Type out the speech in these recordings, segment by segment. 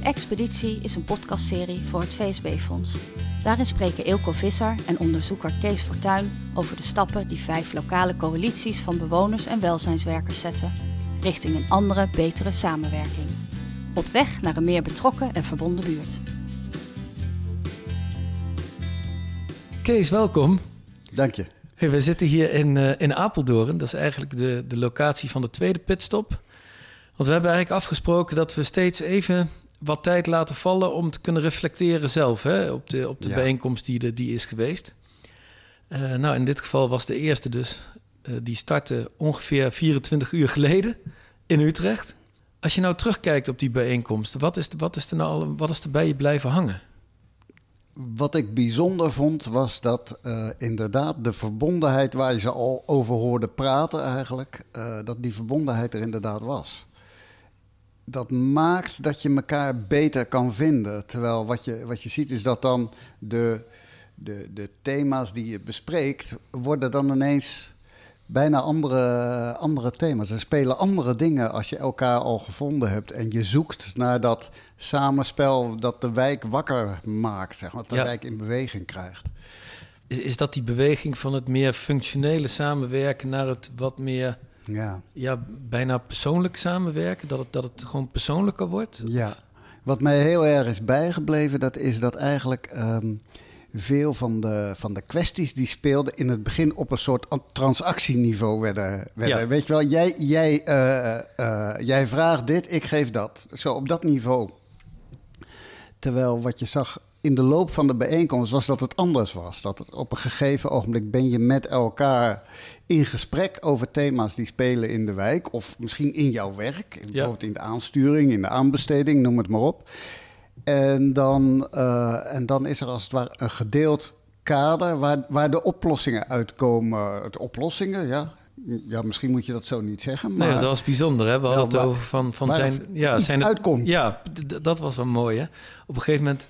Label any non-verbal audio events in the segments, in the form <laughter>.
De Expeditie is een podcastserie voor het VSB-fonds. Daarin spreken Eelco Visser en onderzoeker Kees Fortuyn over de stappen die vijf lokale coalities van bewoners en welzijnswerkers zetten richting een andere, betere samenwerking. Op weg naar een meer betrokken en verbonden buurt. Kees, welkom. Dank je. Hey, we zitten hier in, uh, in Apeldoorn. Dat is eigenlijk de, de locatie van de tweede pitstop. Want we hebben eigenlijk afgesproken dat we steeds even wat tijd laten vallen om te kunnen reflecteren zelf hè, op de, op de bijeenkomst die, de, die is geweest. Uh, nou, in dit geval was de eerste dus. Uh, die startte ongeveer 24 uur geleden in Utrecht. Als je nou terugkijkt op die bijeenkomst, wat is, wat is, er, nou, wat is er bij je blijven hangen? Wat ik bijzonder vond, was dat uh, inderdaad de verbondenheid waar je ze al over hoorde praten eigenlijk, dat die verbondenheid er inderdaad was. Dat maakt dat je elkaar beter kan vinden. Terwijl wat je, wat je ziet is dat dan de, de, de thema's die je bespreekt, worden dan ineens bijna andere, andere thema's. Er spelen andere dingen als je elkaar al gevonden hebt. En je zoekt naar dat samenspel dat de wijk wakker maakt, zeg maar, dat de ja. wijk in beweging krijgt. Is, is dat die beweging van het meer functionele samenwerken naar het wat meer, ja, ja bijna persoonlijk samenwerken? Dat het, dat het gewoon persoonlijker wordt? Ja. Wat mij heel erg is bijgebleven, dat is dat eigenlijk um, veel van de, van de kwesties die speelden in het begin op een soort transactieniveau werden. werden. Ja. Weet je wel, jij, jij, uh, uh, jij vraagt dit, ik geef dat. Zo op dat niveau. Terwijl wat je zag in de loop van de bijeenkomst was dat het anders was. Dat het op een gegeven ogenblik ben je met elkaar in gesprek over thema's die spelen in de wijk. Of misschien in jouw werk. Ja. Bijvoorbeeld in de aansturing, in de aanbesteding, noem het maar op. En dan, uh, en dan is er als het ware een gedeeld kader waar, waar de oplossingen uitkomen. De oplossingen, ja. Ja, misschien moet je dat zo niet zeggen. Maar, nee, dat was bijzonder, hè? We hadden het over van, van zijn... Ja, zijn uitkomt. Ja, dat was wel mooi, hè? Op een gegeven moment,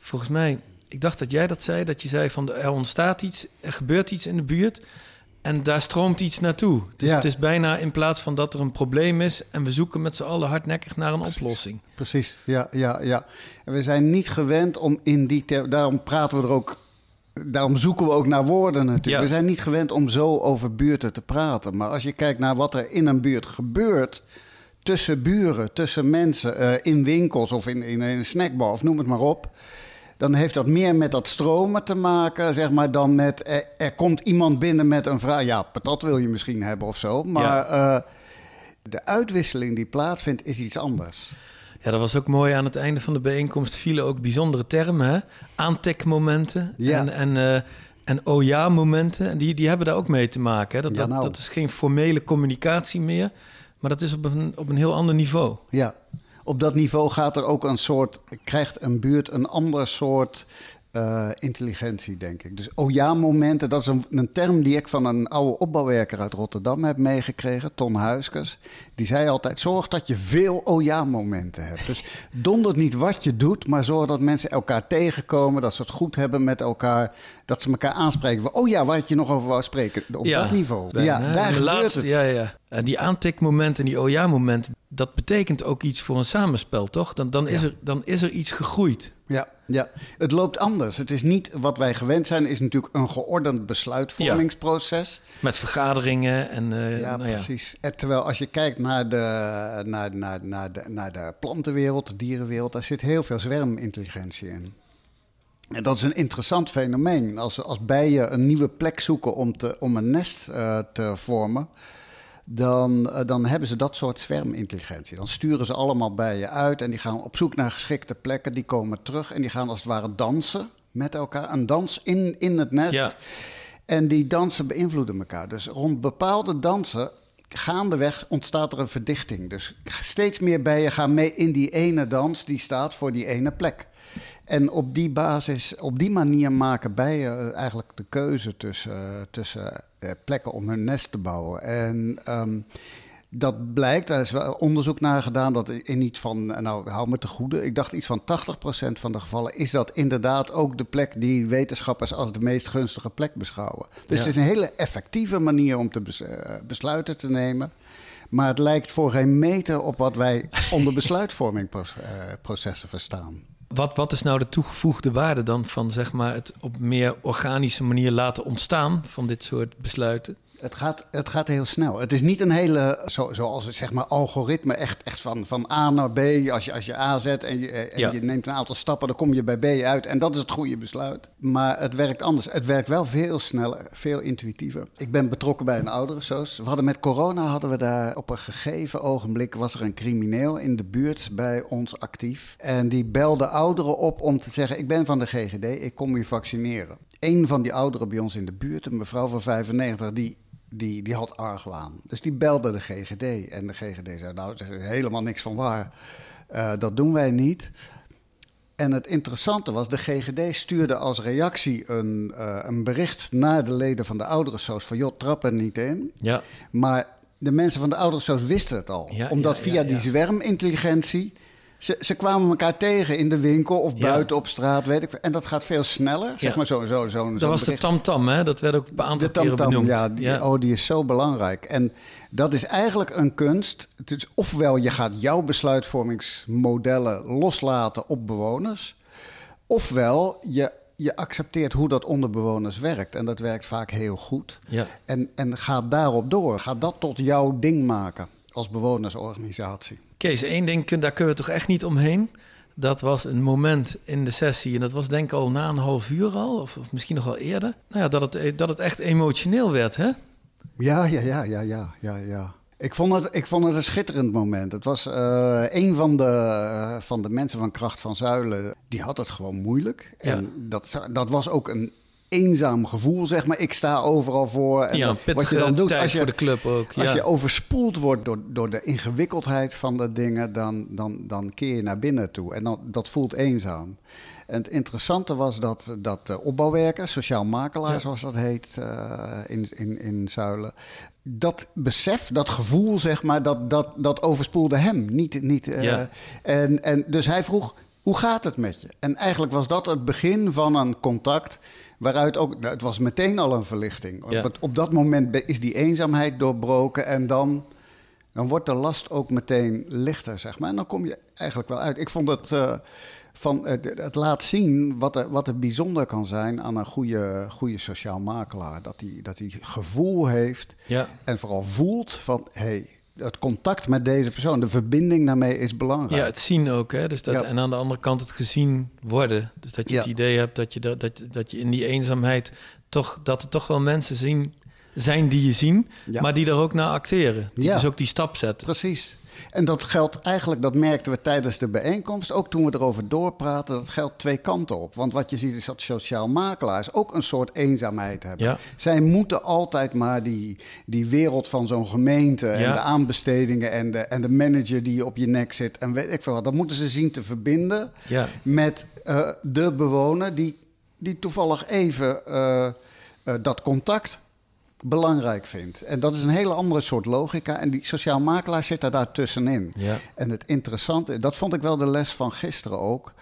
volgens mij... Ik dacht dat jij dat zei, dat je zei van... er ontstaat iets, er gebeurt iets in de buurt... En daar stroomt iets naartoe. Dus ja. het is bijna in plaats van dat er een probleem is en we zoeken met z'n allen hardnekkig naar een Precies. oplossing. Precies, ja, ja, ja. En we zijn niet gewend om in die. Daarom praten we er ook. Daarom zoeken we ook naar woorden natuurlijk. Ja. We zijn niet gewend om zo over buurten te praten. Maar als je kijkt naar wat er in een buurt gebeurt. Tussen buren, tussen mensen, uh, in winkels of in, in een snackbar of noem het maar op dan heeft dat meer met dat stromen te maken, zeg maar, dan met er, er komt iemand binnen met een vraag. Ja, patat wil je misschien hebben of zo. Maar ja. uh, de uitwisseling die plaatsvindt is iets anders. Ja, dat was ook mooi. Aan het einde van de bijeenkomst vielen ook bijzondere termen. Hè? Aantekmomenten ja. en, en, uh, en oh ja momenten. Die, die hebben daar ook mee te maken. Hè? Dat, ja, nou. dat, dat is geen formele communicatie meer, maar dat is op een, op een heel ander niveau. Ja, op dat niveau gaat er ook een soort, krijgt een buurt een ander soort uh, intelligentie, denk ik. Dus oh ja momenten, dat is een, een, term die ik van een oude opbouwwerker uit Rotterdam heb meegekregen, Ton Huiskers. Die zei altijd, zorg dat je veel oh ja momenten hebt. Dus dondert niet wat je doet, maar zorg dat mensen elkaar tegenkomen, dat ze het goed hebben met elkaar, dat ze elkaar aanspreken. Oh ja, waar had je nog over wou spreken? Op ja, dat niveau. Bij, ja, daar gebeurt laatste, het. Ja, ja. En die aantikmomenten, die oh ja momenten, dat betekent ook iets voor een samenspel, toch? Dan, dan, is, ja. er, dan is er iets gegroeid. Ja, ja, het loopt anders. Het is niet wat wij gewend zijn, is natuurlijk een geordend besluitvormingsproces. Ja, met vergaderingen en. Uh, ja, nou precies. En terwijl als je kijkt naar de, naar, naar, naar, de, naar de plantenwereld, de dierenwereld, daar zit heel veel zwermintelligentie in. En dat is een interessant fenomeen. Als, als bijen een nieuwe plek zoeken om, te, om een nest uh, te vormen dan, dan hebben ze dat soort zwermintelligentie. Dan sturen ze allemaal bijen uit en die gaan op zoek naar geschikte plekken. Die komen terug en die gaan als het ware dansen met elkaar. Een dans in, in het nest. Ja. En die dansen beïnvloeden elkaar. Dus rond bepaalde dansen gaandeweg ontstaat er een verdichting. Dus steeds meer bijen gaan mee in die ene dans die staat voor die ene plek. En op die basis, op die manier maken bijen eigenlijk de keuze tussen, tussen plekken om hun nest te bouwen. En um, dat blijkt, daar is wel onderzoek naar gedaan, dat in iets van, nou hou me te goede, ik dacht iets van 80% van de gevallen is dat inderdaad ook de plek die wetenschappers als de meest gunstige plek beschouwen. Dus ja. het is een hele effectieve manier om te besluiten te nemen. Maar het lijkt voor geen meter op wat wij <laughs> onder besluitvormingprocessen verstaan. Wat, wat is nou de toegevoegde waarde dan van zeg maar, het op meer organische manier laten ontstaan van dit soort besluiten? Het gaat, het gaat heel snel. Het is niet een hele, zo, zoals het zeg maar algoritme, echt, echt van, van A naar B. Als je, als je A zet en, je, en je neemt een aantal stappen, dan kom je bij B uit. En dat is het goede besluit. Maar het werkt anders. Het werkt wel veel sneller, veel intuïtiever. Ik ben betrokken bij een ouderensoos. We hadden met corona, hadden we daar op een gegeven ogenblik, was er een crimineel in de buurt bij ons actief. En die belde ouderen op om te zeggen, ik ben van de GGD, ik kom u vaccineren. Een van die ouderen bij ons in de buurt, een mevrouw van 95, die die, die had argwaan. Dus die belde de GGD. En de GGD zei, nou, er is helemaal niks van waar. Uh, dat doen wij niet. En het interessante was, de GGD stuurde als reactie een, uh, een bericht naar de leden van de ouderensoos van... joh, trap er niet in. Ja. Maar de mensen van de ouderensoos wisten het al. Ja, omdat ja, via die zwermintelligentie... Ze, ze kwamen elkaar tegen in de winkel of buiten op straat, weet ik. En dat gaat veel sneller, zeg maar zo, zo, zo, Dat was de tamtam, hè? Dat werd ook een aantal de benoemd. ja, die. Oh, die is zo belangrijk. En dat is eigenlijk een kunst. Het is ofwel je gaat jouw besluitvormingsmodellen loslaten op bewoners, ofwel je, je accepteert hoe dat onder bewoners werkt. En dat werkt vaak heel goed. Ja. En, en ga daarop door. Ga dat tot jouw ding maken als bewonersorganisatie. Kees, één ding, daar kunnen we toch echt niet omheen. Dat was een moment in de sessie, en dat was denk ik al na een half uur al, of, of misschien nog wel eerder. Nou ja, dat het, dat het echt emotioneel werd, hè? Ja, ja, ja, ja, ja, ja, ja. Ik vond het, ik vond het een schitterend moment. Het was eh, een van de, eh, van de mensen van Kracht van Zuilen, die had het gewoon moeilijk. En Ja. dat, dat was ook een eenzaam gevoel, zeg maar. Ik sta overal voor. En ja, wat je dan doet, tijd als je, voor de club ook. als ja. je overspoeld wordt door, door de ingewikkeldheid van de dingen, dan, dan, dan keer je naar binnen toe. En dan, dat voelt eenzaam. En het interessante was dat, dat de opbouwwerkers, sociaal makelaar Ja. zoals dat heet eh, in, in, in Zuilen, dat besef, dat gevoel, zeg maar, dat, dat, dat overspoelde hem. Niet, niet, eh, Ja. en, en dus hij vroeg, hoe gaat het met je? En eigenlijk was dat het begin van een contact waaruit ook, nou, het was meteen al een verlichting. Ja. Op, dat moment is die eenzaamheid doorbroken en dan, dan wordt de last ook meteen lichter, zeg maar. En dan kom je eigenlijk wel uit. Ik vond het... eh, van, het, het laat zien wat er, wat er bijzonder kan zijn aan een goede, goede sociaal makelaar. Dat hij dat gevoel heeft Ja. en vooral voelt van... Hey, het contact met deze persoon, de verbinding daarmee is belangrijk. Ja, het zien ook. Hè? Dus dat, Ja. En aan de andere kant het gezien worden. Dus dat je Ja. het idee hebt dat je, dat, dat, dat je in die eenzaamheid toch, dat er toch wel mensen zien, zijn die je zien, Ja. maar die er ook naar acteren. Die Ja. dus ook die stap zetten. Precies. En dat geldt eigenlijk, dat merkten we tijdens de bijeenkomst, ook toen we erover doorpraten, dat geldt twee kanten op. Want wat je ziet is dat sociaal makelaars ook een soort eenzaamheid hebben. Ja. Zij moeten altijd maar die, die wereld van zo'n gemeente en Ja. de aanbestedingen en de, en de manager die op je nek zit en weet ik veel wat, dat moeten ze zien te verbinden Ja. met eh, de bewoner die, die toevallig even eh, eh, dat contact belangrijk vindt. En dat is een hele andere soort logica. En die sociaal makelaar zit daar daartussenin. Ja. En het interessante, dat vond ik wel de les van gisteren ook...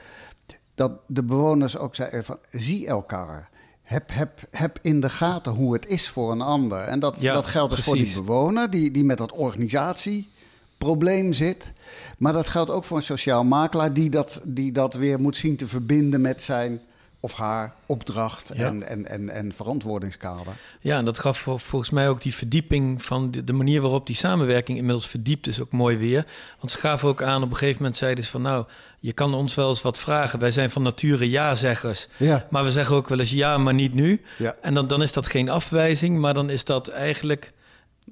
dat de bewoners ook zeiden van, zie elkaar... Heb, heb, heb in de gaten hoe het is voor een ander. En dat, Ja, dat geldt dus voor die bewoner die, die met dat organisatieprobleem zit. Maar dat geldt ook voor een sociaal makelaar die dat, die dat weer moet zien te verbinden met zijn of haar opdracht Ja. en, en, en, en verantwoordingskader. Ja, en dat gaf vol- volgens mij ook die verdieping van de, de manier waarop die samenwerking inmiddels verdiept is ook mooi weer. Want ze gaven ook aan, op een gegeven moment zeiden ze van nou, je kan ons wel eens wat vragen. Wij zijn van nature ja-zeggers. Ja. Maar we zeggen ook wel eens ja, maar niet nu. Ja. En dan, dan is dat geen afwijzing, maar dan is dat eigenlijk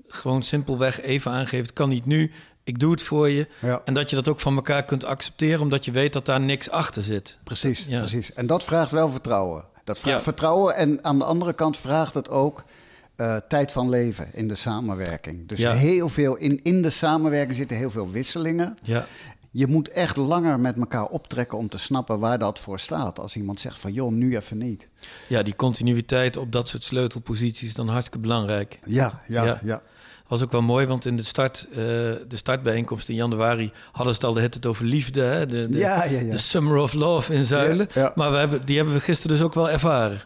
gewoon simpelweg even aangeven. Het kan niet nu, ik doe het voor je. Ja. En dat je dat ook van elkaar kunt accepteren, omdat je weet dat daar niks achter zit. Precies, Ja. precies. En dat vraagt wel vertrouwen. Dat vraagt Ja. vertrouwen en aan de andere kant vraagt het ook eh, tijd van leven in de samenwerking. Dus heel veel in, in de samenwerking zitten heel veel wisselingen. Ja, Je moet echt langer met elkaar optrekken om te snappen waar dat voor staat. Als iemand zegt van joh, nu even niet. ja die continuïteit op dat soort sleutelposities is dan hartstikke belangrijk. Ja, ja, Ja. Was ook wel mooi, want in de, start, eh, de startbijeenkomst in januari hadden ze het al de tijd over liefde. Hè? De, de, Ja, ja, ja. de Summer of Love in Zuilen. Maar we hebben, die hebben we gisteren dus ook wel ervaren.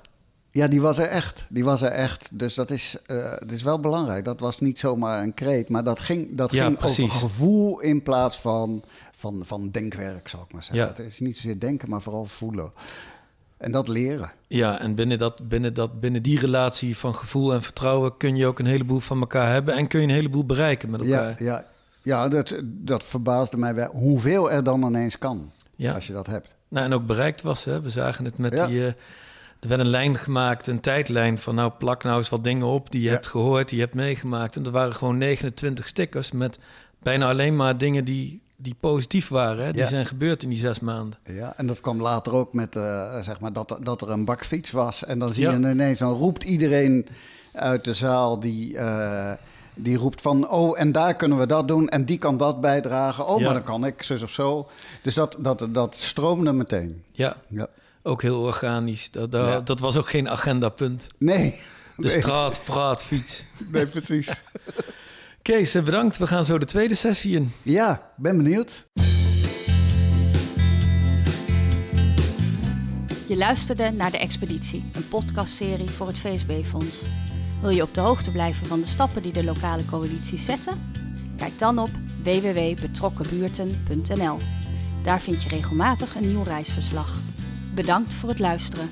Ja, die was er echt. Die was er echt. Dus dat is, uh, dat is wel belangrijk. Dat was niet zomaar een kreet, maar dat ging, dat ging precies. over gevoel in plaats van, van, van denkwerk, zou ik maar zeggen. Het is niet zozeer denken, maar vooral voelen. En dat leren. Ja, en binnen, dat, binnen, dat, binnen die relatie van gevoel en vertrouwen kun je ook een heleboel van elkaar hebben en kun je een heleboel bereiken met elkaar. Ja, ja, ja dat, dat verbaasde mij wel. Hoeveel er dan ineens kan, Ja. als je dat hebt. Nou, en ook bereikt was. Hè. We zagen het met Ja. die. eh, er werd een lijn gemaakt, een tijdlijn van nou plak nou eens wat dingen op die je Ja. hebt gehoord, die je hebt meegemaakt. En er waren gewoon 29 stickers met bijna alleen maar dingen die, die positief waren. Hè. Die Ja. zijn gebeurd in die zes maanden. Ja, en dat kwam later ook met, eh, zeg maar, dat, er- dat er een bakfiets was. En dan zie Ja. je ineens, dan roept iedereen uit de zaal die, eh, die roept van... oh, en daar kunnen we dat doen en die kan dat bijdragen. Oh, Ja. maar dan kan ik, zus of zo. Dus dat, dat, dat stroomde meteen. Ja, Ja. ook heel organisch. Dat, dat, Ja. dat was ook geen agendapunt. Nee. De nee, straat, praat, fiets. nee, precies. <laughs> Kees, eh, bedankt. We gaan zo de tweede sessie in. Ja, ben benieuwd. Je luisterde naar De Expeditie, een podcastserie voor het VSB-fonds. Wil je op de hoogte blijven van de stappen die de lokale coalities zetten? Kijk dan op www.betrokkenbuurten.nl. Daar vind je regelmatig een nieuw reisverslag. Bedankt voor het luisteren.